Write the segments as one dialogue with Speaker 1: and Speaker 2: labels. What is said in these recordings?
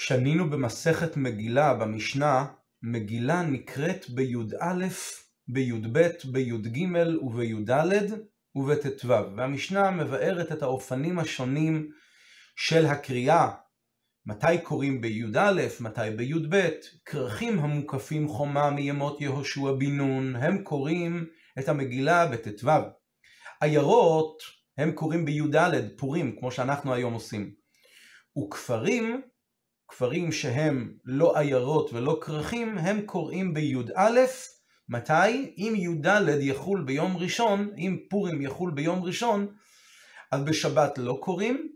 Speaker 1: שנינו במסכת מגילה במשנה, מגילה נקראת בי"א, בי"ב, בי"ג ובי"ד ובט"ו, והמשנה מבארת את האופנים השונים של הקריאה, מתי קוראים בי"א, מתי בי"ב, כרכים המוקפים חומה מימות יהושע בן נון, הם קוראים את המגילה בט"ו. עיירות הם קוראים בי"ד, פורים, כמו שאנחנו היום עושים. וכפרים כפרים שהם לא עיירות ולא כרכים, הם קוראים בי"א, מתי? אם י"ד יחול ביום ראשון, אם פורים יחול ביום ראשון, אז בשבת לא קוראים,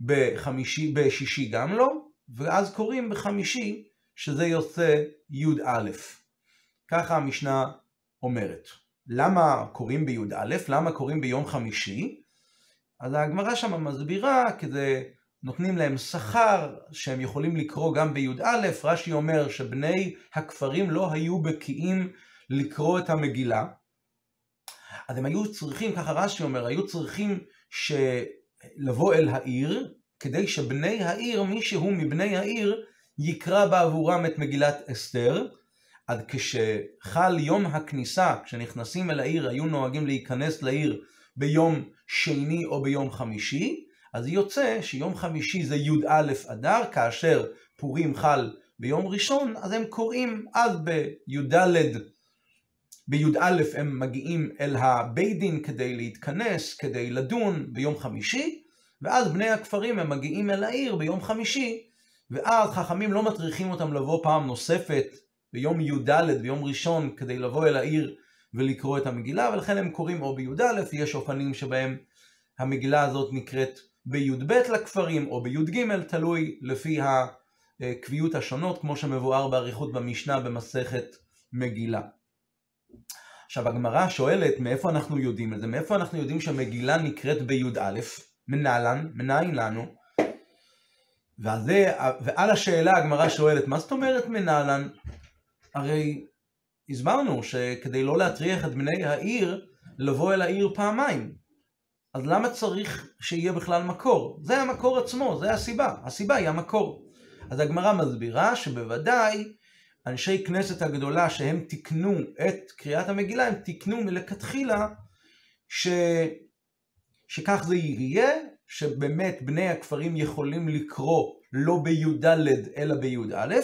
Speaker 1: בחמישי, בשישי גם לא, ואז קוראים בחמישי, שזה יוצא י"א. ככה המשנה אומרת. למה קוראים בי"א? למה קוראים ביום חמישי? אז הגמרא שם מסבירה כזה נותנים להם שכר שהם יכולים לקרוא גם בי"א, רש"י אומר שבני הכפרים לא היו בקיאים לקרוא את המגילה, אז הם היו צריכים, ככה רש"י אומר, היו צריכים לבוא אל העיר, כדי שבני העיר, מישהו מבני העיר, יקרא בעבורם את מגילת אסתר, עד כשחל יום הכניסה, כשנכנסים אל העיר, היו נוהגים להיכנס לעיר ביום שני או ביום חמישי, אז יוצא שיום חמישי זה י"א אדר, כאשר פורים חל ביום ראשון, אז הם קוראים אז בי"ד, בי"א הם מגיעים אל הבית דין כדי להתכנס, כדי לדון ביום חמישי, ואז בני הכפרים הם מגיעים אל העיר ביום חמישי, ואז חכמים לא מטריחים אותם לבוא פעם נוספת ביום י"ד, ביום ראשון, כדי לבוא אל העיר ולקרוא את המגילה, ולכן הם קוראים או בי"א, יש אופנים שבהם המגילה הזאת נקראת בי"ב לכפרים או בי"ג, תלוי לפי הקביעות השונות, כמו שמבואר באריכות במשנה במסכת מגילה. עכשיו הגמרא שואלת מאיפה אנחנו יודעים את זה, מאיפה אנחנו יודעים שהמגילה נקראת בי"א, מנהלן, מנין לנו, ועל, זה, ועל השאלה הגמרא שואלת, מה זאת אומרת מנהלן? הרי הסברנו שכדי לא להטריח את בני העיר, לבוא אל העיר פעמיים. אז למה צריך שיהיה בכלל מקור? זה המקור עצמו, זה הסיבה. הסיבה היא המקור. אז הגמרא מסבירה שבוודאי אנשי כנסת הגדולה שהם תיקנו את קריאת המגילה, הם תיקנו מלכתחילה ש... שכך זה יהיה, שבאמת בני הכפרים יכולים לקרוא לא בי"ד אלא בי"א.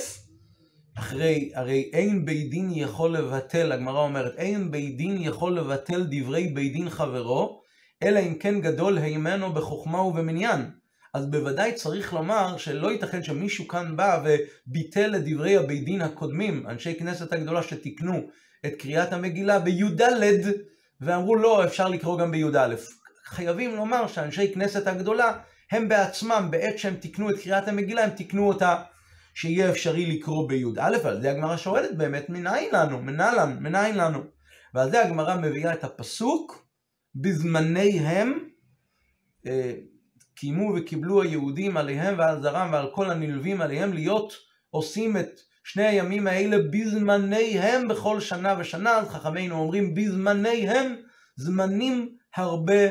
Speaker 1: אחרי, הרי אין בית דין יכול לבטל, הגמרא אומרת, אין בית דין יכול לבטל דברי בית דין חברו, אלא אם כן גדול הימנו בחוכמה ובמניין. אז בוודאי צריך לומר שלא ייתכן שמישהו כאן בא וביטל את דברי הבית דין הקודמים, אנשי כנסת הגדולה שתיקנו את קריאת המגילה בי"ד, ואמרו לא, אפשר לקרוא גם בי"א. חייבים לומר שאנשי כנסת הגדולה, הם בעצמם, בעת שהם תיקנו את קריאת המגילה, הם תיקנו אותה שיהיה אפשרי לקרוא בי"א, ועל זה הגמרא שואלת באמת, מנין לנו? מנהלן, מנין לנו? ועל זה הגמרא מביאה את הפסוק, בזמניהם אה, קיימו וקיבלו היהודים עליהם ועל זרם ועל כל הנלווים עליהם להיות עושים את שני הימים האלה בזמניהם בכל שנה ושנה, אז חכמינו אומרים בזמניהם, זמנים הרבה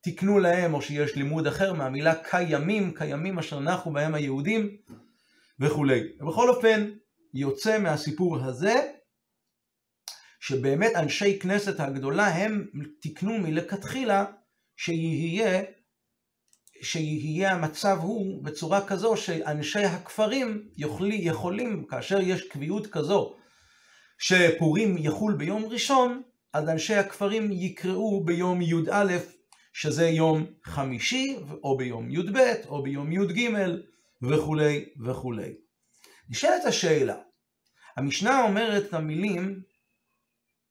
Speaker 1: תקנו להם, או שיש לימוד אחר מהמילה קיימים, קיימים אשר נחו בהם היהודים וכולי. בכל אופן, יוצא מהסיפור הזה שבאמת אנשי כנסת הגדולה הם תיקנו מלכתחילה שיהיה, שיהיה המצב הוא בצורה כזו שאנשי הכפרים יוכלי, יכולים, כאשר יש קביעות כזו שפורים יחול ביום ראשון, אז אנשי הכפרים יקראו ביום י"א, שזה יום חמישי, או ביום י"ב, או ביום י"ג, וכולי וכולי. נשאלת השאלה, המשנה אומרת את המילים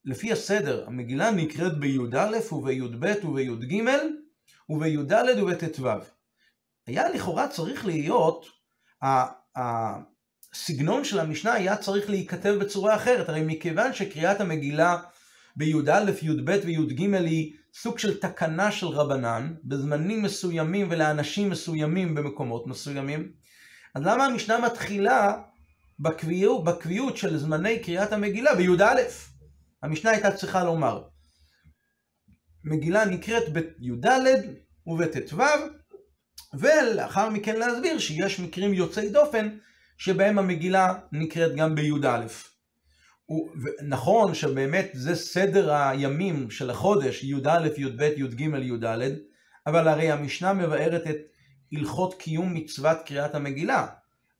Speaker 1: לפי הסדר, המגילה נקראת בי"א ובי"ב ובי"ג ובי"ד ובט"ו. היה לכאורה צריך להיות, הסגנון של המשנה היה צריך להיכתב בצורה אחרת, הרי מכיוון שקריאת המגילה בי"א, י"ב וי"ג היא סוג של תקנה של רבנן, בזמנים מסוימים ולאנשים מסוימים במקומות מסוימים, אז למה המשנה מתחילה בקביעות, בקביעות של זמני קריאת המגילה בי"א? המשנה הייתה צריכה לומר, מגילה נקראת בי"ד ובט"ו, ולאחר מכן להסביר שיש מקרים יוצאי דופן שבהם המגילה נקראת גם בי"א. נכון שבאמת זה סדר הימים של החודש, י"א, י"ב, י"ג, י"ד, אבל הרי המשנה מבארת את הלכות קיום מצוות קריאת המגילה.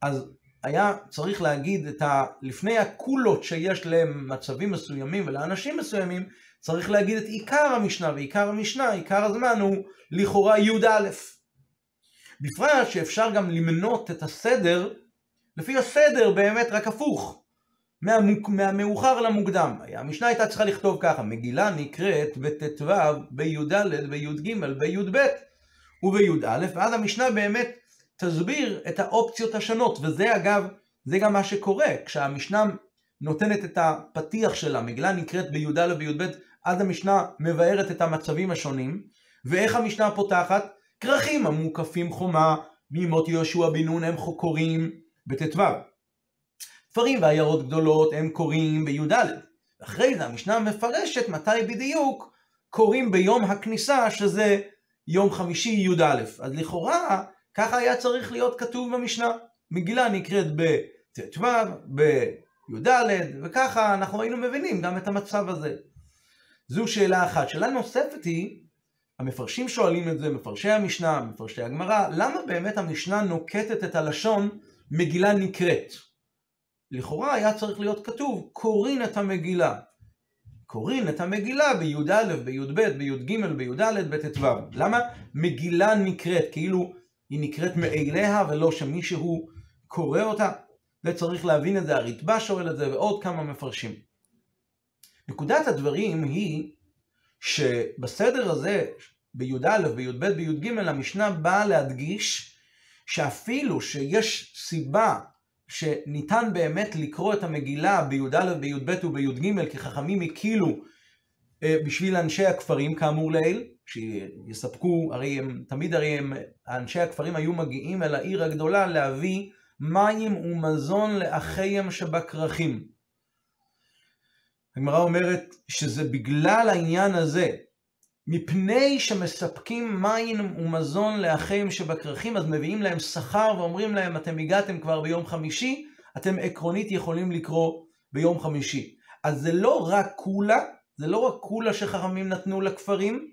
Speaker 1: אז היה צריך להגיד את ה... לפני הקולות שיש למצבים מסוימים ולאנשים מסוימים, צריך להגיד את עיקר המשנה, ועיקר המשנה, עיקר הזמן הוא לכאורה י"א. בפרט שאפשר גם למנות את הסדר, לפי הסדר באמת רק הפוך, מהמוק, מהמאוחר למוקדם. המשנה הייתה צריכה לכתוב ככה, מגילה נקראת בט"ו, בי"ד, בי"ג, בי"ב ובי"א, ואז המשנה באמת תסביר את האופציות השונות, וזה אגב, זה גם מה שקורה, כשהמשנה נותנת את הפתיח שלה, מגילה נקראת בי"א ובי"ב, אז המשנה מבארת את המצבים השונים, ואיך המשנה פותחת? כרכים המוקפים חומה, מימות יהושע בן נון הם קוראים בט"ו. תפרים ועיירות גדולות הם קוראים בי"ד. אחרי זה המשנה מפרשת מתי בדיוק קוראים ביום הכניסה, שזה יום חמישי י"א. אז לכאורה, ככה היה צריך להיות כתוב במשנה. מגילה נקראת בט"ו, בי"ד, וככה אנחנו היינו מבינים גם את המצב הזה. זו שאלה אחת. שאלה נוספת היא, המפרשים שואלים את זה, מפרשי המשנה, מפרשי הגמרא, למה באמת המשנה נוקטת את הלשון מגילה נקראת? לכאורה היה צריך להיות כתוב, קורין את המגילה. קורין את המגילה בי"א, בי"ב, בי"ג, בי"ד, בט"ו. למה מגילה נקראת? כאילו היא נקראת מאליה ולא שמישהו קורא אותה? וצריך להבין את זה, הרתב"א שואל את זה ועוד כמה מפרשים. נקודת הדברים היא שבסדר הזה, בי"א, בי"ב, בי"ג, המשנה באה להדגיש שאפילו שיש סיבה שניתן באמת לקרוא את המגילה בי"א, בי"ב ובי"ג, כי חכמים הקילו אה, בשביל אנשי הכפרים, כאמור לעיל, שיספקו, הרי הם, תמיד הרי הם, אנשי הכפרים היו מגיעים אל העיר הגדולה להביא מים ומזון לאחיהם שבכרכים. הגמרא אומרת שזה בגלל העניין הזה, מפני שמספקים מים ומזון לאחיהם שבכרכים, אז מביאים להם שכר ואומרים להם, אתם הגעתם כבר ביום חמישי, אתם עקרונית יכולים לקרוא ביום חמישי. אז זה לא רק קולה, זה לא רק קולה שחכמים נתנו לכפרים,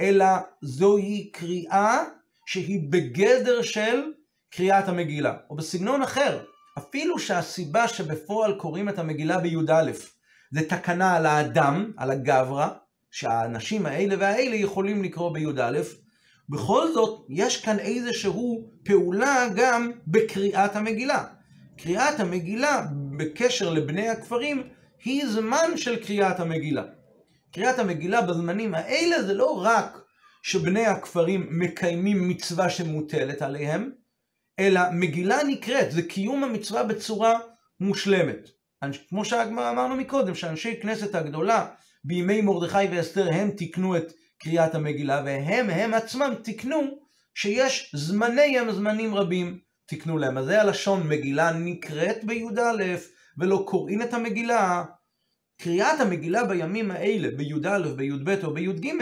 Speaker 1: אלא זוהי קריאה שהיא בגדר של קריאת המגילה. או בסגנון אחר, אפילו שהסיבה שבפועל קוראים את המגילה בי"א, זה תקנה על האדם, על הגברא, שהאנשים האלה והאלה יכולים לקרוא בי"א, בכל זאת יש כאן איזשהו פעולה גם בקריאת המגילה. קריאת המגילה בקשר לבני הכפרים היא זמן של קריאת המגילה. קריאת המגילה בזמנים האלה זה לא רק שבני הכפרים מקיימים מצווה שמוטלת עליהם, אלא מגילה נקראת, זה קיום המצווה בצורה מושלמת. כמו שאמרנו מקודם, שאנשי כנסת הגדולה בימי מרדכי ואסתר הם תיקנו את קריאת המגילה, והם הם עצמם תיקנו שיש זמניהם זמנים רבים תיקנו להם. אז זה הלשון מגילה נקראת בי"א, ולא קוראים את המגילה. קריאת המגילה בימים האלה, בי"א, בי"ב או בי"ג,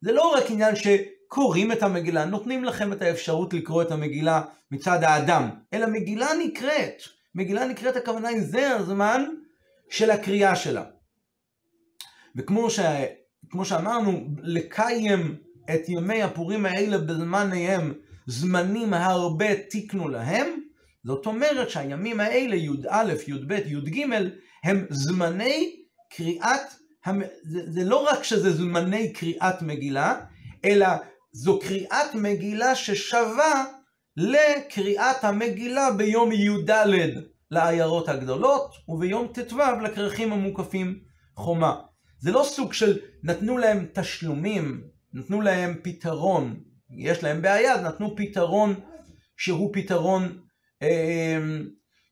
Speaker 1: זה לא רק עניין שקוראים את המגילה, נותנים לכם את האפשרות לקרוא את המגילה מצד האדם, אלא מגילה נקראת. מגילה נקראת הכוונה היא זה הזמן של הקריאה שלה. וכמו ש... כמו שאמרנו, לקיים את ימי הפורים האלה בזמניהם, זמנים הרבה תיקנו להם, זאת אומרת שהימים האלה, י"א, י"ב, י"ג, הם זמני קריאת. זה, זה לא רק שזה זמני קריאת מגילה, אלא זו קריאת מגילה ששווה לקריאת המגילה ביום י"ד לעיירות הגדולות, וביום ט"ו לכרכים המוקפים חומה. זה לא סוג של נתנו להם תשלומים, נתנו להם פתרון, יש להם בעיה, אז נתנו פתרון שהוא פתרון אה,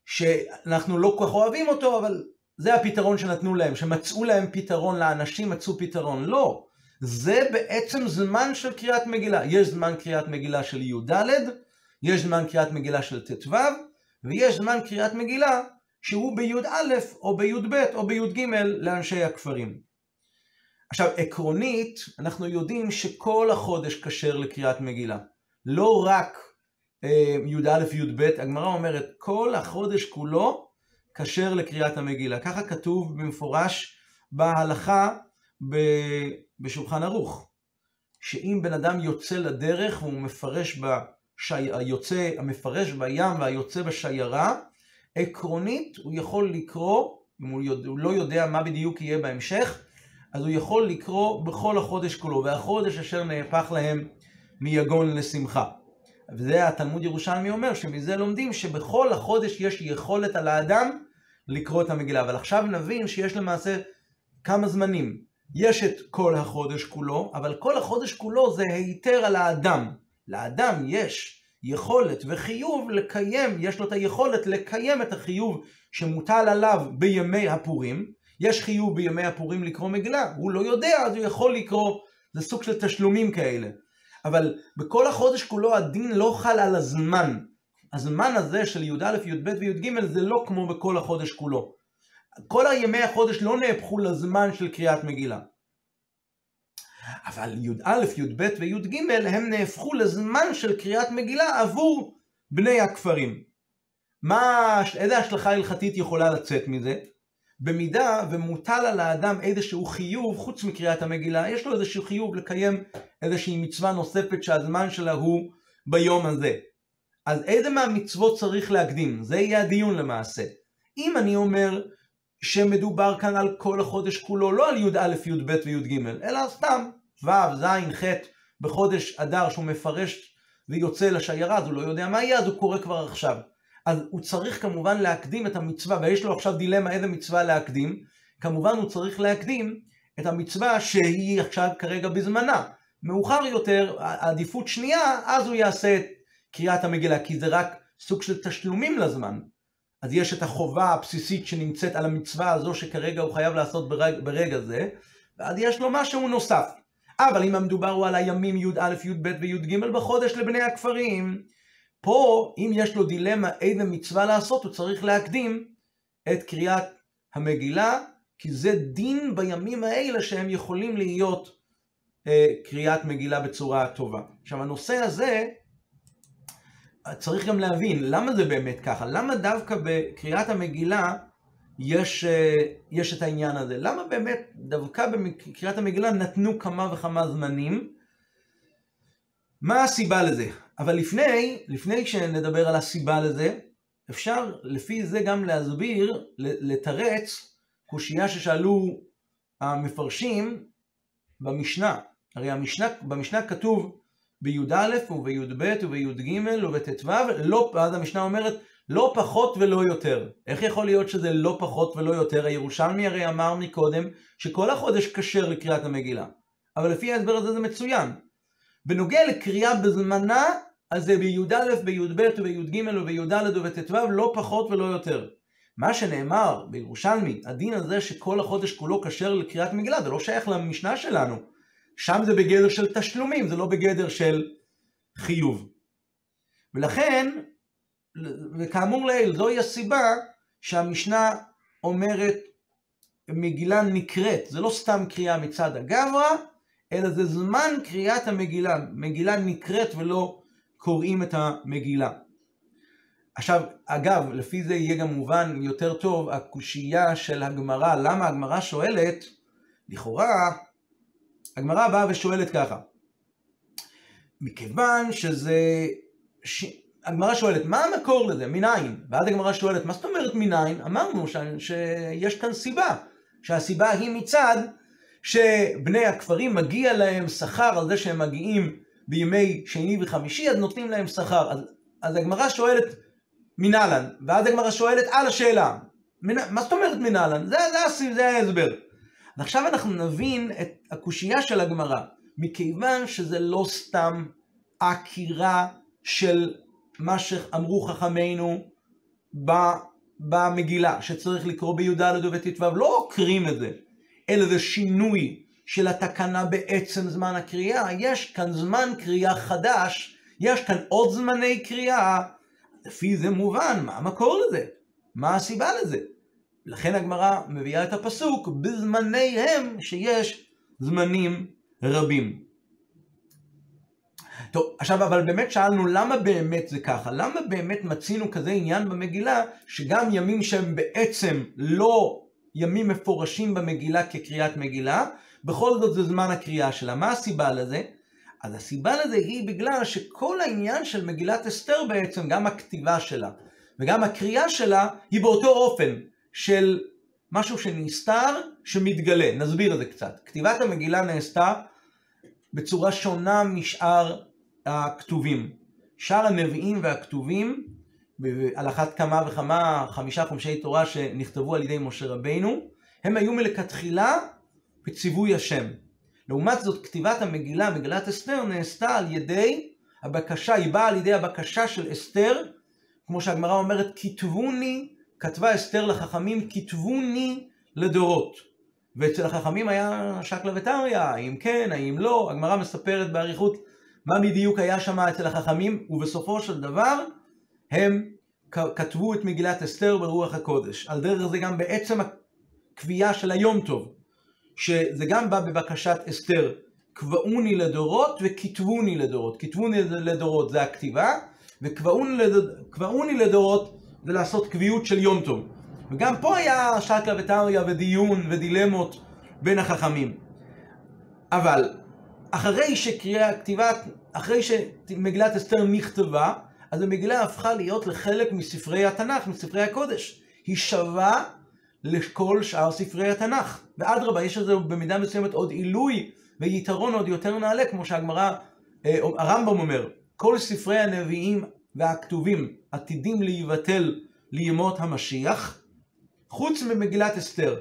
Speaker 1: שאנחנו לא כל כך אוהבים אותו, אבל זה הפתרון שנתנו להם, שמצאו להם פתרון, לאנשים מצאו פתרון. לא, זה בעצם זמן של קריאת מגילה. יש זמן קריאת מגילה של י"ד, יש זמן קריאת מגילה של ט"ו, ויש זמן קריאת מגילה שהוא בי"א או בי"ב או בי"ג לאנשי הכפרים. עכשיו, עקרונית, אנחנו יודעים שכל החודש כשר לקריאת מגילה. לא רק אה, י"א י"ב, הגמרא אומרת כל החודש כולו כשר לקריאת המגילה. ככה כתוב במפורש בהלכה בשולחן ערוך. שאם בן אדם יוצא לדרך והוא מפרש בשי... היוצא, המפרש בים והיוצא בשיירה, עקרונית הוא יכול לקרוא, אם הוא, יודע, הוא לא יודע מה בדיוק יהיה בהמשך, אז הוא יכול לקרוא בכל החודש כולו, והחודש אשר נהפך להם מיגון לשמחה. וזה התלמוד ירושלמי אומר, שמזה לומדים שבכל החודש יש יכולת על האדם לקרוא את המגילה. אבל עכשיו נבין שיש למעשה כמה זמנים. יש את כל החודש כולו, אבל כל החודש כולו זה היתר על האדם. לאדם יש יכולת וחיוב לקיים, יש לו את היכולת לקיים את החיוב שמוטל עליו בימי הפורים. יש חיוב בימי הפורים לקרוא מגילה, הוא לא יודע, אז הוא יכול לקרוא, זה סוג של תשלומים כאלה. אבל בכל החודש כולו הדין לא חל על הזמן. הזמן הזה של י"א, י"ב וי"ג זה לא כמו בכל החודש כולו. כל הימי החודש לא נהפכו לזמן של קריאת מגילה. אבל י"א, י"ב וי"ג הם נהפכו לזמן של קריאת מגילה עבור בני הכפרים. מה, איזה השלכה הלכתית יכולה לצאת מזה? במידה ומוטל על האדם איזשהו חיוב חוץ מקריאת המגילה, יש לו איזשהו חיוב לקיים איזושהי מצווה נוספת שהזמן שלה הוא ביום הזה. אז איזה מהמצוות צריך להקדים? זה יהיה הדיון למעשה. אם אני אומר שמדובר כאן על כל החודש כולו, לא על י"א, י"ב וי"ג, אלא סתם ו', ז', ח', בחודש אדר שהוא מפרש ויוצא לשיירה, אז הוא לא יודע מה יהיה, אז הוא קורא כבר עכשיו. אז הוא צריך כמובן להקדים את המצווה, ויש לו עכשיו דילמה איזה מצווה להקדים, כמובן הוא צריך להקדים את המצווה שהיא עכשיו כרגע בזמנה. מאוחר יותר, עדיפות שנייה, אז הוא יעשה את קריאת המגילה, כי זה רק סוג של תשלומים לזמן. אז יש את החובה הבסיסית שנמצאת על המצווה הזו שכרגע הוא חייב לעשות ברגע, ברגע זה, ואז יש לו משהו נוסף. אבל אם המדובר הוא על הימים י"א, י"ב וי"ג בחודש לבני הכפרים, פה, אם יש לו דילמה איזה מצווה לעשות, הוא צריך להקדים את קריאת המגילה, כי זה דין בימים האלה שהם יכולים להיות אה, קריאת מגילה בצורה טובה. עכשיו, הנושא הזה, צריך גם להבין, למה זה באמת ככה? למה דווקא בקריאת המגילה יש, אה, יש את העניין הזה? למה באמת דווקא בקריאת המגילה נתנו כמה וכמה זמנים? מה הסיבה לזה? אבל לפני, לפני שנדבר על הסיבה לזה, אפשר לפי זה גם להסביר, לתרץ, קושייה ששאלו המפרשים במשנה. הרי המשנה, במשנה כתוב בי"א ובי"ב ובי"ג ובט"ו, לא, אז המשנה אומרת לא פחות ולא יותר. איך יכול להיות שזה לא פחות ולא יותר? הירושלמי הרי אמר מקודם שכל החודש כשר לקריאת המגילה. אבל לפי ההסבר הזה זה מצוין. בנוגע לקריאה בזמנה, אז זה בי"א, בי"ב ובי"ג ובי"ד ובט"ו לא פחות ולא יותר. מה שנאמר בירושלמי, הדין הזה שכל החודש כולו כשר לקריאת מגילה, זה לא שייך למשנה שלנו. שם זה בגדר של תשלומים, זה לא בגדר של חיוב. ולכן, וכאמור לעיל, זוהי הסיבה שהמשנה אומרת מגילה נקראת, זה לא סתם קריאה מצד הגברא, אלא זה זמן קריאת המגילה. מגילה נקראת ולא קוראים את המגילה. עכשיו, אגב, לפי זה יהיה גם מובן יותר טוב הקושייה של הגמרא. למה הגמרא שואלת? לכאורה, הגמרא באה ושואלת ככה. מכיוון שזה... ש... הגמרא שואלת, מה המקור לזה? מניין? ואז הגמרא שואלת, מה זאת אומרת מניין? אמרנו ש... שיש כאן סיבה. שהסיבה היא מצד שבני הכפרים מגיע להם שכר על זה שהם מגיעים בימי שני וחמישי, אז נותנים להם שכר. אז, אז הגמרא שואלת מנהלן, ואז הגמרא שואלת על השאלה. מנ... מה זאת אומרת מנהלן? זה, זה, זה ההסבר. ועכשיו אנחנו נבין את הקושייה של הגמרא, מכיוון שזה לא סתם עקירה של מה שאמרו חכמינו במגילה, שצריך לקרוא בי"ד ובט"ו, לא עוקרים את זה, אלא זה שינוי של התקנה בעצם זמן הקריאה, יש כאן זמן קריאה חדש, יש כאן עוד זמני קריאה, לפי זה מובן, מה המקור לזה? מה הסיבה לזה? לכן הגמרא מביאה את הפסוק בזמניהם שיש זמנים רבים. טוב, עכשיו אבל באמת שאלנו למה באמת זה ככה? למה באמת מצינו כזה עניין במגילה, שגם ימים שהם בעצם לא ימים מפורשים במגילה כקריאת מגילה, בכל זאת זה זמן הקריאה שלה. מה הסיבה לזה? אז הסיבה לזה היא בגלל שכל העניין של מגילת אסתר בעצם, גם הכתיבה שלה וגם הקריאה שלה, היא באותו אופן של משהו שנסתר, שמתגלה. נסביר את זה קצת. כתיבת המגילה נעשתה בצורה שונה משאר הכתובים. שאר הנביאים והכתובים, על אחת כמה וכמה חמישה חומשי תורה שנכתבו על ידי משה רבינו, הם היו מלכתחילה בציווי השם. לעומת זאת, כתיבת המגילה, מגילת אסתר, נעשתה על ידי הבקשה, היא באה על ידי הבקשה של אסתר, כמו שהגמרא אומרת, כתבוני, כתבה אסתר לחכמים, כתבוני לדורות. ואצל החכמים היה שקלא וטריא, האם כן, האם לא, הגמרא מספרת באריכות מה בדיוק היה שם אצל החכמים, ובסופו של דבר הם כתבו את מגילת אסתר ברוח הקודש. על דרך זה גם בעצם הקביעה של היום טוב, שזה גם בא בבקשת אסתר, קבעוני לדורות וכתבוני לדורות. כתבוני לדורות זה הכתיבה, וקבעוני לדורות זה לעשות קביעות של יום טוב. וגם פה היה שקלא וטריא ודיון ודילמות בין החכמים. אבל אחרי שקריאה, כתיבת, אחרי שמגילת אסתר נכתבה, אז המגילה הפכה להיות לחלק מספרי התנ"ך, מספרי הקודש. היא שווה לכל שאר ספרי התנ"ך. ואדרבה, יש לזה במידה מסוימת עוד עילוי ויתרון עוד יותר נעלה, כמו שהגמרא, אה, הרמב"ם אומר, כל ספרי הנביאים והכתובים עתידים להיבטל לימות המשיח, חוץ ממגילת אסתר.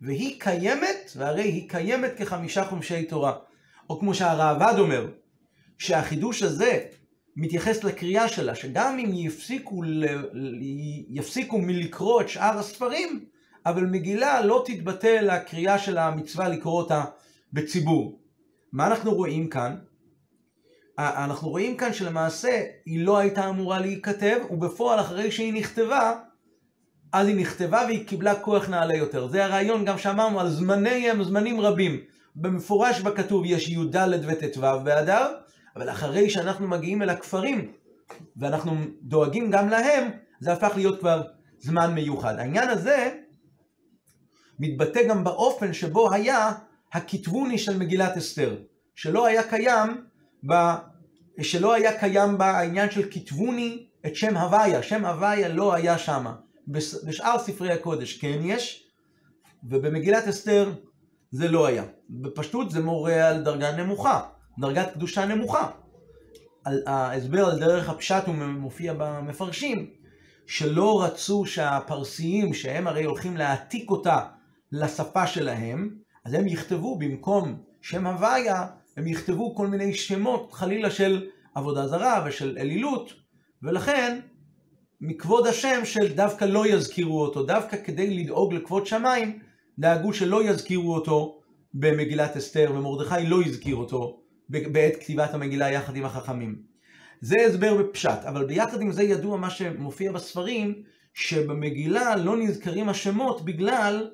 Speaker 1: והיא קיימת, והרי היא קיימת כחמישה חומשי תורה. או כמו שהראב"ד אומר, שהחידוש הזה מתייחס לקריאה שלה, שגם אם יפסיקו, ל... יפסיקו מלקרוא את שאר הספרים, אבל מגילה לא תתבטל הקריאה של המצווה לקרוא אותה בציבור. מה אנחנו רואים כאן? אנחנו רואים כאן שלמעשה היא לא הייתה אמורה להיכתב, ובפועל אחרי שהיא נכתבה, אז היא נכתבה והיא קיבלה כוח נעלה יותר. זה הרעיון גם שאמרנו על זמני הם זמנים רבים. במפורש בכתוב יש י"ד וט"ו באדר, אבל אחרי שאנחנו מגיעים אל הכפרים, ואנחנו דואגים גם להם, זה הפך להיות כבר זמן מיוחד. העניין הזה מתבטא גם באופן שבו היה הכתבוני של מגילת אסתר, שלא היה קיים. שלא היה קיים בעניין של כתבוני את שם הוויה, שם הוויה לא היה שם. בשאר ספרי הקודש כן יש, ובמגילת אסתר זה לא היה. בפשטות זה מורה על דרגה נמוכה, דרגת קדושה נמוכה. ההסבר על דרך הפשט הוא מופיע במפרשים, שלא רצו שהפרסיים, שהם הרי הולכים להעתיק אותה לשפה שלהם, אז הם יכתבו במקום שם הוויה, הם יכתבו כל מיני שמות חלילה של עבודה זרה ושל אלילות, ולכן מכבוד השם של דווקא לא יזכירו אותו, דווקא כדי לדאוג לכבוד שמיים, דאגו שלא יזכירו אותו במגילת אסתר, ומרדכי לא הזכיר אותו בעת כתיבת המגילה יחד עם החכמים. זה הסבר בפשט, אבל ביחד עם זה ידוע מה שמופיע בספרים, שבמגילה לא נזכרים השמות בגלל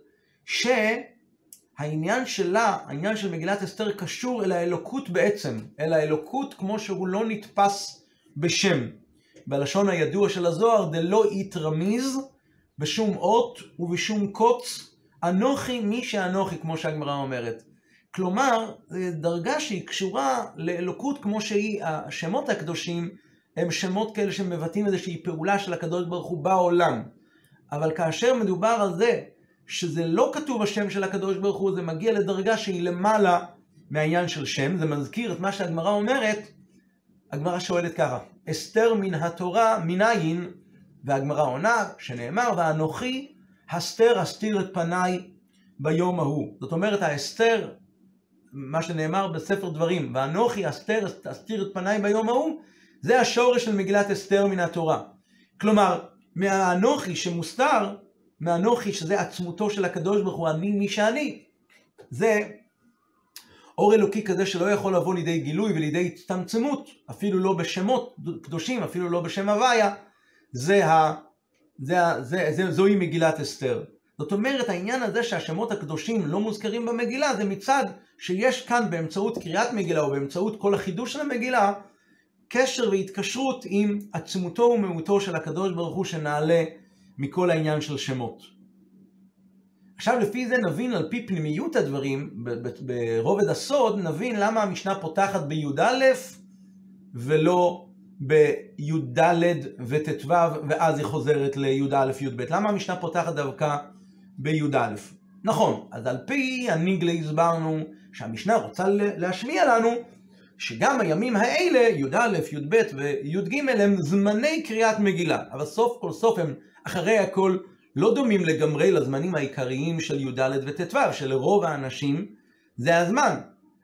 Speaker 1: שהעניין שלה, העניין של מגילת אסתר קשור אל האלוקות בעצם, אל האלוקות כמו שהוא לא נתפס בשם. בלשון הידוע של הזוהר, דלא יתרמיז בשום אות ובשום קוץ, אנוכי מי שאנוכי, כמו שהגמרא אומרת. כלומר, דרגה שהיא קשורה לאלוקות כמו שהיא, השמות הקדושים הם שמות כאלה שמבטאים איזושהי פעולה של הקדוש ברוך הוא בעולם. אבל כאשר מדובר על זה שזה לא כתוב השם של הקדוש ברוך הוא, זה מגיע לדרגה שהיא למעלה מהעניין של שם, זה מזכיר את מה שהגמרא אומרת, הגמרא שואלת ככה, אסתר מן התורה מנין, והגמרא עונה, שנאמר, ואנוכי הסתר אסתיר את פניי ביום ההוא. זאת אומרת, האסתר, מה שנאמר בספר דברים, ואנוכי אסתר אסתיר את פניי ביום ההוא, זה השורש של מגילת אסתר מן התורה. כלומר, מהאנוכי שמוסתר, מהאנוכי שזה עצמותו של הקדוש ברוך הוא, אני מי שאני, זה אור אלוקי כזה שלא יכול לבוא לידי גילוי ולידי הצטמצמות, אפילו לא בשמות קדושים, אפילו לא בשם הוויה, זה ה... זה, זה, זה, זוהי מגילת אסתר. זאת אומרת, העניין הזה שהשמות הקדושים לא מוזכרים במגילה, זה מצד שיש כאן באמצעות קריאת מגילה או באמצעות כל החידוש של המגילה, קשר והתקשרות עם עצמותו ומהותו של הקדוש ברוך הוא שנעלה מכל העניין של שמות. עכשיו לפי זה נבין על פי פנימיות הדברים, ברובד הסוד, נבין למה המשנה פותחת בי"א ולא בי"ד וט"ו ואז היא חוזרת לי"א י"ב. למה המשנה פותחת דווקא בי"א? נכון, אז על פי הניגלה הסברנו שהמשנה רוצה להשמיע לנו שגם הימים האלה, י"א, י"ב וי"ג הם זמני קריאת מגילה, אבל סוף כל סוף הם אחרי הכל לא דומים לגמרי לזמנים העיקריים של י"ד וט"ו, שלרוב האנשים זה הזמן.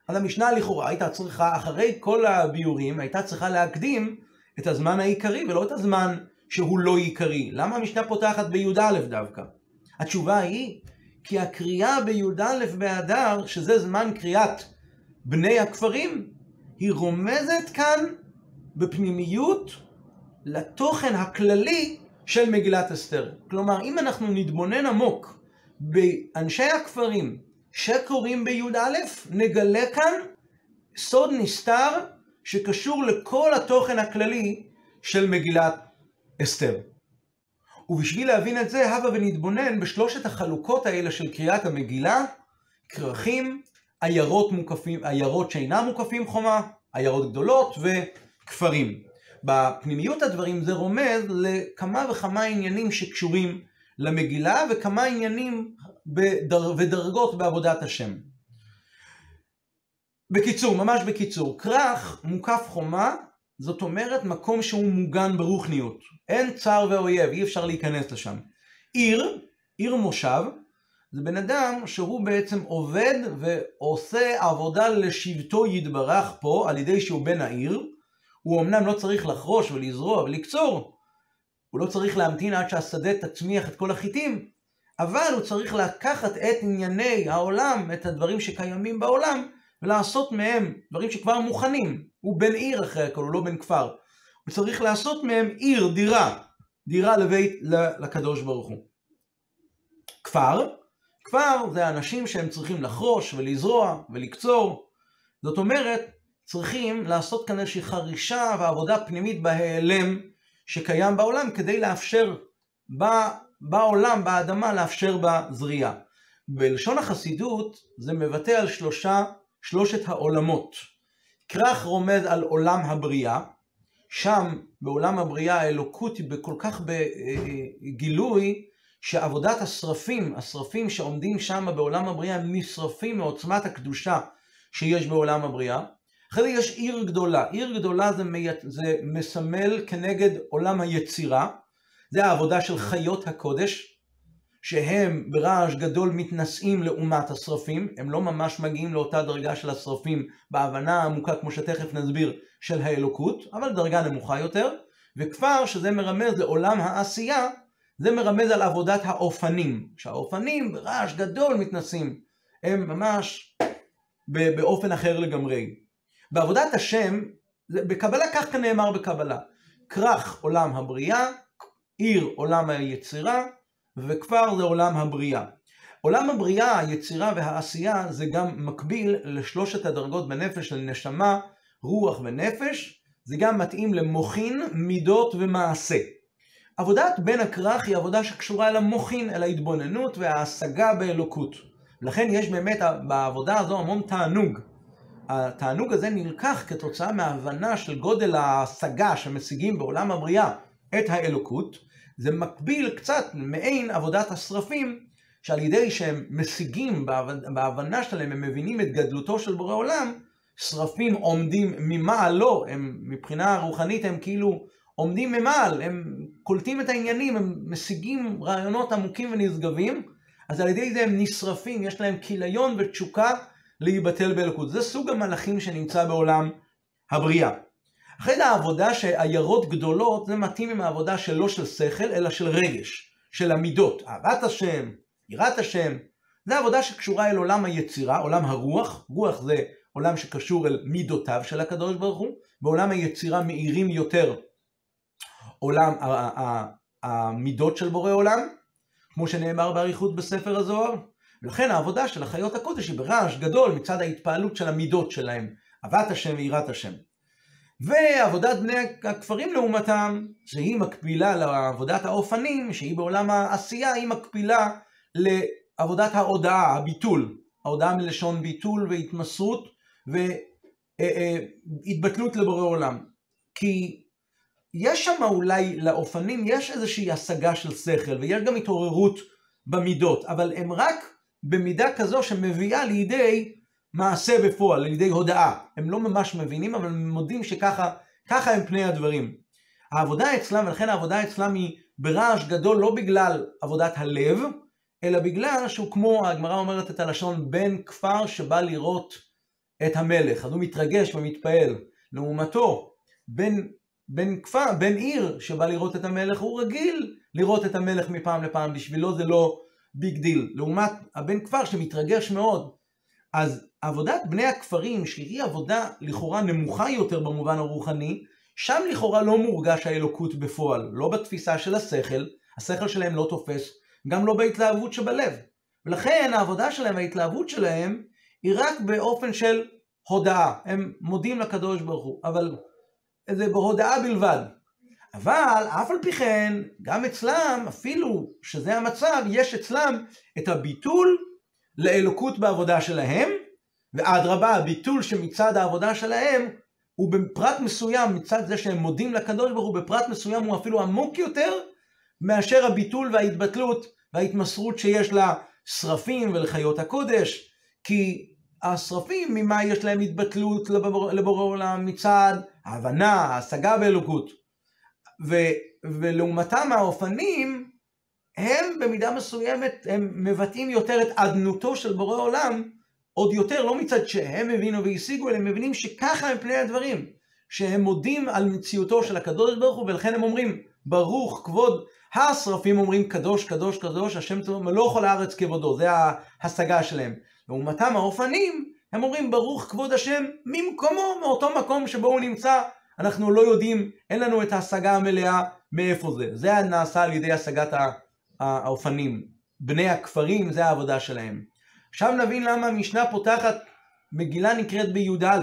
Speaker 1: אז המשנה לכאורה הייתה צריכה, אחרי כל הביורים, הייתה צריכה להקדים את הזמן העיקרי ולא את הזמן שהוא לא עיקרי. למה המשנה פותחת בי"א דווקא? התשובה היא, כי הקריאה בי"א באדר, שזה זמן קריאת בני הכפרים, היא רומזת כאן בפנימיות לתוכן הכללי של מגילת אסתר. כלומר, אם אנחנו נתבונן עמוק באנשי הכפרים שקוראים בי"א, נגלה כאן סוד נסתר שקשור לכל התוכן הכללי של מגילת אסתר. ובשביל להבין את זה, הבה ונתבונן בשלושת החלוקות האלה של קריאת המגילה, כרכים, עיירות מוקפים, עיירות שאינם מוקפים חומה, עיירות גדולות וכפרים. בפנימיות הדברים זה רומז לכמה וכמה עניינים שקשורים למגילה וכמה עניינים בדר... ודרגות בעבודת השם. בקיצור, ממש בקיצור, כרך מוקף חומה, זאת אומרת מקום שהוא מוגן ברוחניות. אין צר ואויב, אי אפשר להיכנס לשם. עיר, עיר מושב, זה בן אדם שהוא בעצם עובד ועושה עבודה לשבטו יתברך פה על ידי שהוא בן העיר. הוא אמנם לא צריך לחרוש ולזרוע ולקצור, הוא לא צריך להמתין עד שהשדה תצמיח את כל החיטים, אבל הוא צריך לקחת את ענייני העולם, את הדברים שקיימים בעולם, ולעשות מהם דברים שכבר מוכנים. הוא בן עיר אחרי הכל, הוא לא בן כפר. הוא צריך לעשות מהם עיר, דירה, דירה לבית, לקדוש ברוך הוא. כפר, כפר זה אנשים שהם צריכים לחרוש ולזרוע ולקצור. זאת אומרת, צריכים לעשות כאן איזושהי חרישה ועבודה פנימית בהיעלם שקיים בעולם כדי לאפשר בעולם, באדמה, לאפשר בה זריעה. בלשון החסידות זה מבטא על שלושה, שלושת העולמות. כרך רומז על עולם הבריאה, שם בעולם הבריאה האלוקות היא בכל כך בגילוי שעבודת השרפים, השרפים שעומדים שם בעולם הבריאה נשרפים מעוצמת הקדושה שיש בעולם הבריאה. אחרי זה יש עיר גדולה, עיר גדולה זה, מי... זה מסמל כנגד עולם היצירה, זה העבודה של חיות הקודש, שהם ברעש גדול מתנשאים לעומת השרפים, הם לא ממש מגיעים לאותה דרגה של השרפים בהבנה העמוקה, כמו שתכף נסביר, של האלוקות, אבל דרגה נמוכה יותר, וכפר שזה מרמז לעולם העשייה, זה מרמז על עבודת האופנים, שהאופנים ברעש גדול מתנסים, הם ממש באופן אחר לגמרי. בעבודת השם, בקבלה כך כנאמר בקבלה, כרך עולם הבריאה, עיר עולם היצירה, וכפר זה עולם הבריאה. עולם הבריאה, היצירה והעשייה זה גם מקביל לשלושת הדרגות בנפש של נשמה, רוח ונפש, זה גם מתאים למוחין, מידות ומעשה. עבודת בן הכרך היא עבודה שקשורה אל המוחין, אל ההתבוננות וההשגה באלוקות. לכן יש באמת בעבודה הזו המון תענוג. התענוג הזה נלקח כתוצאה מההבנה של גודל ההשגה שמשיגים בעולם הבריאה את האלוקות. זה מקביל קצת מעין עבודת השרפים, שעל ידי שהם משיגים בהבנה שלהם, הם מבינים את גדלותו של בורא עולם, שרפים עומדים ממעלו, הם מבחינה רוחנית הם כאילו עומדים ממעל, הם קולטים את העניינים, הם משיגים רעיונות עמוקים ונשגבים, אז על ידי זה הם נשרפים, יש להם כיליון ותשוקה להיבטל באלוקות. זה סוג המלאכים שנמצא בעולם הבריאה. אחרי העבודה שעיירות גדולות, זה מתאים עם העבודה שלא של שכל, אלא של רגש, של המידות. אהבת השם, יראת השם, זה עבודה שקשורה אל עולם היצירה, עולם הרוח, רוח זה עולם שקשור אל מידותיו של הקדוש ברוך הוא, בעולם היצירה מאירים יותר עולם, המידות של בורא עולם, כמו שנאמר באריכות בספר הזוהר. ולכן העבודה של החיות הקודש היא ברעש גדול מצד ההתפעלות של המידות שלהם, אהבת השם ויראת השם. ועבודת בני הכפרים לעומתם, שהיא מקבילה לעבודת האופנים, שהיא בעולם העשייה, היא מקבילה לעבודת ההודעה, הביטול. ההודעה מלשון ביטול והתמסרות והתבטלות לבורא עולם. כי יש שם אולי לאופנים, יש איזושהי השגה של שכל ויש גם התעוררות במידות, אבל הם רק במידה כזו שמביאה לידי מעשה בפועל, לידי הודאה. הם לא ממש מבינים, אבל הם מודים שככה הם פני הדברים. העבודה אצלם, ולכן העבודה אצלם היא ברעש גדול לא בגלל עבודת הלב, אלא בגלל שהוא כמו, הגמרא אומרת את הלשון, בן כפר שבא לראות את המלך. אז הוא מתרגש ומתפעל. לעומתו, בן, בן כפר, בן עיר שבא לראות את המלך, הוא רגיל לראות את המלך מפעם לפעם, בשבילו זה לא big deal. לעומת הבן כפר שמתרגש מאוד. אז עבודת בני הכפרים, שהיא עבודה לכאורה נמוכה יותר במובן הרוחני, שם לכאורה לא מורגש האלוקות בפועל, לא בתפיסה של השכל, השכל שלהם לא תופס, גם לא בהתלהבות שבלב. ולכן העבודה שלהם, ההתלהבות שלהם, היא רק באופן של הודאה. הם מודים לקדוש ברוך הוא, אבל זה בהודאה בלבד. אבל אף על פי כן, גם אצלם, אפילו שזה המצב, יש אצלם את הביטול לאלוקות בעבודה שלהם, ואדרבה, הביטול שמצד העבודה שלהם הוא בפרט מסוים, מצד זה שהם מודים לקדוש ברוך הוא, בפרט מסוים הוא אפילו עמוק יותר מאשר הביטול וההתבטלות וההתמסרות שיש לשרפים ולחיות הקודש, כי השרפים, ממה יש להם התבטלות לבורא עולם מצד ההבנה, ההשגה באלוקות. ו, ולעומתם האופנים, הם במידה מסוימת, הם מבטאים יותר את אדנותו של בורא עולם, עוד יותר, לא מצד שהם הבינו והשיגו, אלא הם מבינים שככה הם פני הדברים. שהם מודים על מציאותו של הקדוש ברוך הוא, ולכן הם אומרים, ברוך כבוד השרפים אומרים קדוש, קדוש, קדוש, השם צבא מלוא כל הארץ כבודו, זה ההשגה שלהם. לעומתם האופנים, הם אומרים ברוך כבוד השם ממקומו, מאותו מקום שבו הוא נמצא. אנחנו לא יודעים, אין לנו את ההשגה המלאה מאיפה זה. זה נעשה על ידי השגת האופנים. בני הכפרים, זה העבודה שלהם. עכשיו נבין למה המשנה פותחת, מגילה נקראת בי"א.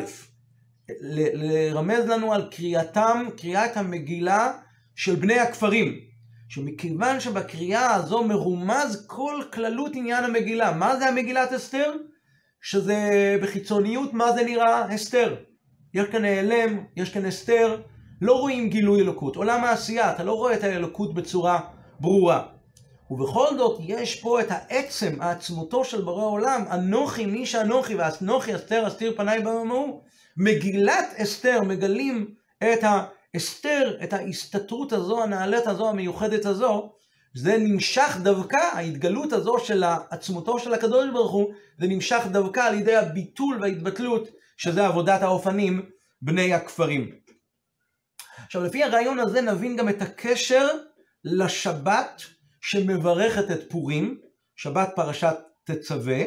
Speaker 1: לרמז לנו על קריאתם, קריאת המגילה של בני הכפרים. שמכיוון שבקריאה הזו מרומז כל כללות עניין המגילה. מה זה המגילת אסתר? שזה בחיצוניות, מה זה נראה? אסתר. יש כאן העלם, יש כאן אסתר, לא רואים גילוי אלוקות. עולם העשייה, אתה לא רואה את האלוקות בצורה ברורה. ובכל זאת, יש פה את העצם, העצמותו של בורא עולם, אנוכי מי שאנוכי, ואנוכי אסתר אסתיר פניי במאמור. מגילת אסתר מגלים את ה... אסתר את ההסתתרות הזו, הנעלית הזו, המיוחדת הזו, זה נמשך דווקא, ההתגלות הזו של עצמותו של הקדוש ברוך הוא, זה נמשך דווקא על ידי הביטול וההתבטלות, שזה עבודת האופנים, בני הכפרים. עכשיו, לפי הרעיון הזה נבין גם את הקשר לשבת שמברכת את פורים, שבת פרשת תצווה.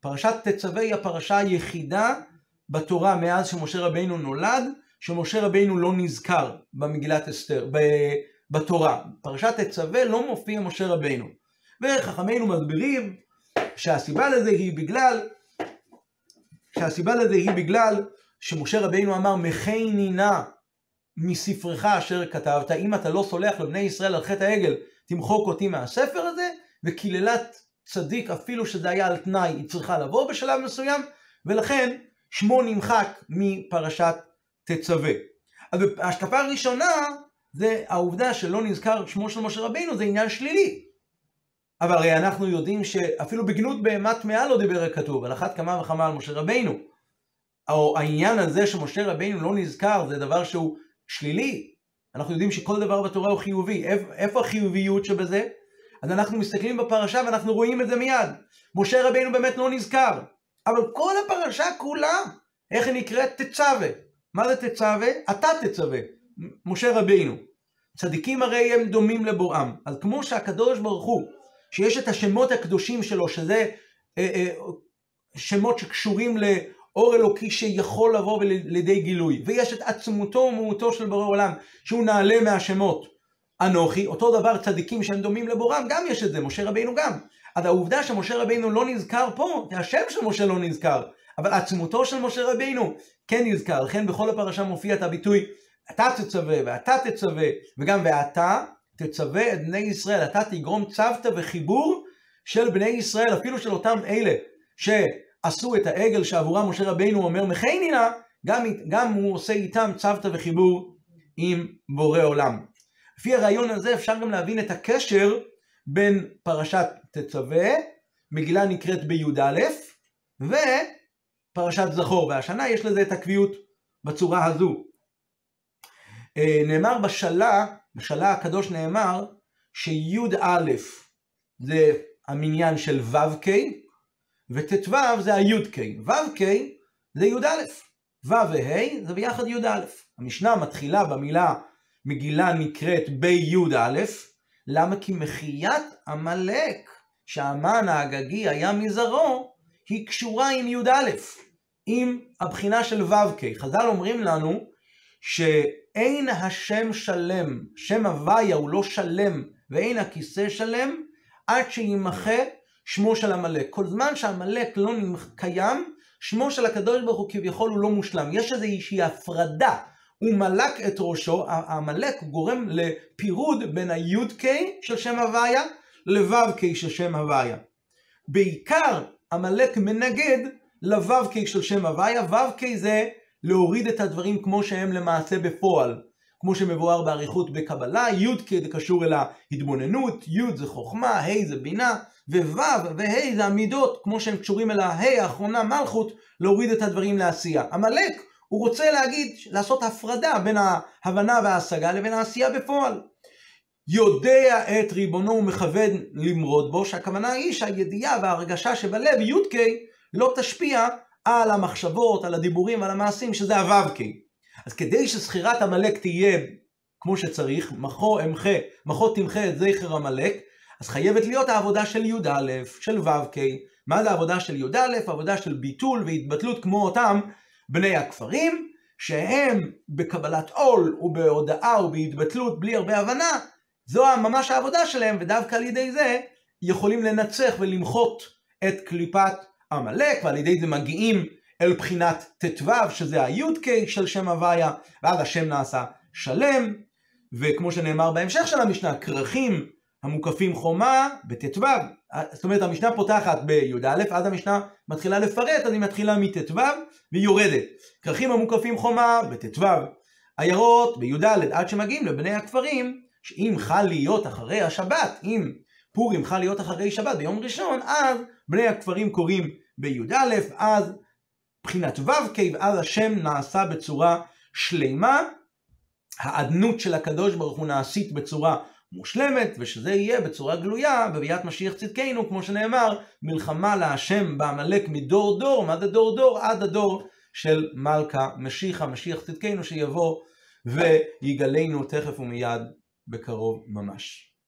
Speaker 1: פרשת תצווה היא הפרשה היחידה בתורה מאז שמשה רבינו נולד, שמשה רבינו לא נזכר במגילת אסתר, בתורה. פרשת תצווה לא מופיע משה רבינו. וחכמינו מסבירים שהסיבה לזה היא בגלל, שהסיבה לזה היא בגלל שמשה רבינו אמר מחני נא מספרך אשר כתבת, אם אתה לא סולח לבני ישראל על חטא העגל, תמחוק אותי מהספר הזה, וקללת צדיק אפילו שזה היה על תנאי, היא צריכה לבוא בשלב מסוים, ולכן שמו נמחק מפרשת תצווה. אז ההשקפה הראשונה זה העובדה שלא נזכר שמו של משה רבינו, זה עניין שלילי. אבל הרי אנחנו יודעים שאפילו בגנות בהמה טמאה לא דיבר הכתוב, על אחת כמה וכמה על משה רבינו. או העניין הזה שמשה רבינו לא נזכר זה דבר שהוא שלילי. אנחנו יודעים שכל דבר בתורה הוא חיובי. איפה החיוביות שבזה? אז אנחנו מסתכלים בפרשה ואנחנו רואים את זה מיד. משה רבינו באמת לא נזכר. אבל כל הפרשה כולה, איך היא נקראת? תצווה. מה זה תצווה? אתה תצווה, משה רבינו. צדיקים הרי הם דומים לבוראם. אז כמו שהקדוש ברוך הוא, שיש את השמות הקדושים שלו, שזה אה, אה, שמות שקשורים לאור אלוקי שיכול לבוא לידי גילוי, ויש את עצמותו ומהותו של בורא עולם, שהוא נעלה מהשמות. אנוכי, אותו דבר צדיקים שהם דומים לבוראם, גם יש את זה, משה רבינו גם. אז העובדה שמשה רבינו לא נזכר פה, השם של משה לא נזכר, אבל עצמותו של משה רבינו, כן נזכר, לכן בכל הפרשה מופיע את הביטוי אתה תצווה ואתה תצווה, וגם ואתה תצווה את בני ישראל, אתה תגרום צוותא וחיבור של בני ישראל, אפילו של אותם אלה שעשו את העגל שעבורם משה רבינו אומר מכני נא, גם, גם הוא עושה איתם צוותא וחיבור עם בורא עולם. לפי הרעיון הזה אפשר גם להבין את הקשר בין פרשת תצווה, מגילה נקראת בי"א, ופרשת זכור, והשנה יש לזה את הקביעות בצורה הזו. אה, נאמר בשלה, בשלה הקדוש נאמר שי"א זה המניין של ו"ק, וט"ו זה הי"ק. ו"ק זה י"א. ו' וה' זה ביחד י"א. המשנה מתחילה במילה מגילה נקראת בי"א, למה? כי מחיית עמלק, שהמן האגגי היה מזרעו, היא קשורה עם י"א, עם הבחינה של ו"ק. חז"ל אומרים לנו שאין השם שלם, שם הוויה הוא לא שלם ואין הכיסא שלם, עד שימחה שמו של עמלק. כל זמן שעמלק לא קיים, שמו של הקדוש ברוך הוא כביכול הוא לא מושלם. יש איזושהי הפרדה. הוא מלק את ראשו, עמלק גורם לפירוד בין הי"ק של שם הוויה לו"ק של שם הוויה. בעיקר עמלק מנגד לו"ק של שם הוויה, ו"ק זה להוריד את הדברים כמו שהם למעשה בפועל. כמו שמבואר באריכות בקבלה, י"ק זה קשור אל ההתבוננות, י' זה חוכמה, ה' זה בינה, וו' וה' זה המידות, כמו שהם קשורים אל הה' האחרונה, מלכות, להוריד את הדברים לעשייה. עמלק, הוא רוצה להגיד, לעשות הפרדה בין ההבנה וההשגה לבין העשייה בפועל. יודע את ריבונו ומכוון למרוד בו, שהכוונה היא שהידיעה וההרגשה שבלב, י"ק, לא תשפיע על המחשבות, על הדיבורים, על המעשים, שזה הו"ק. אז כדי שזכירת עמלק תהיה כמו שצריך, מחו אמחה, מחו תמחה את זכר עמלק, אז חייבת להיות העבודה של י"א, של ו"ק. מה זה העבודה של י"א? עבודה של ביטול והתבטלות כמו אותם בני הכפרים, שהם בקבלת עול ובהודאה ובהתבטלות בלי הרבה הבנה, זו ממש העבודה שלהם, ודווקא על ידי זה יכולים לנצח ולמחות את קליפת עמלק, ועל ידי זה מגיעים אל בחינת ט"ו, שזה הי"ק של שם הוויה, ואז השם נעשה שלם, וכמו שנאמר בהמשך של המשנה, כרכים המוקפים חומה בט"ו. זאת אומרת, המשנה פותחת בי"א, אז המשנה מתחילה לפרט, אז היא מתחילה מט"ו והיא יורדת. כרכים המוקפים חומה בט"ו. עיירות בי"ד, עד שמגיעים לבני הכפרים, שאם חל להיות אחרי השבת, אם פורים חל להיות אחרי שבת ביום ראשון, אז בני הכפרים קוראים בי"א, אז מבחינת ו"ק, ואז השם נעשה בצורה שלמה. האדנות של הקדוש ברוך הוא נעשית בצורה מושלמת, ושזה יהיה בצורה גלויה בביאת משיח צדקנו, כמו שנאמר, מלחמה להשם בעמלק מדור דור, מה זה דור דור? עד הדור של מלכה משיחה, משיח צדקנו, שיבוא ויגלנו תכף ומיד בקרוב ממש.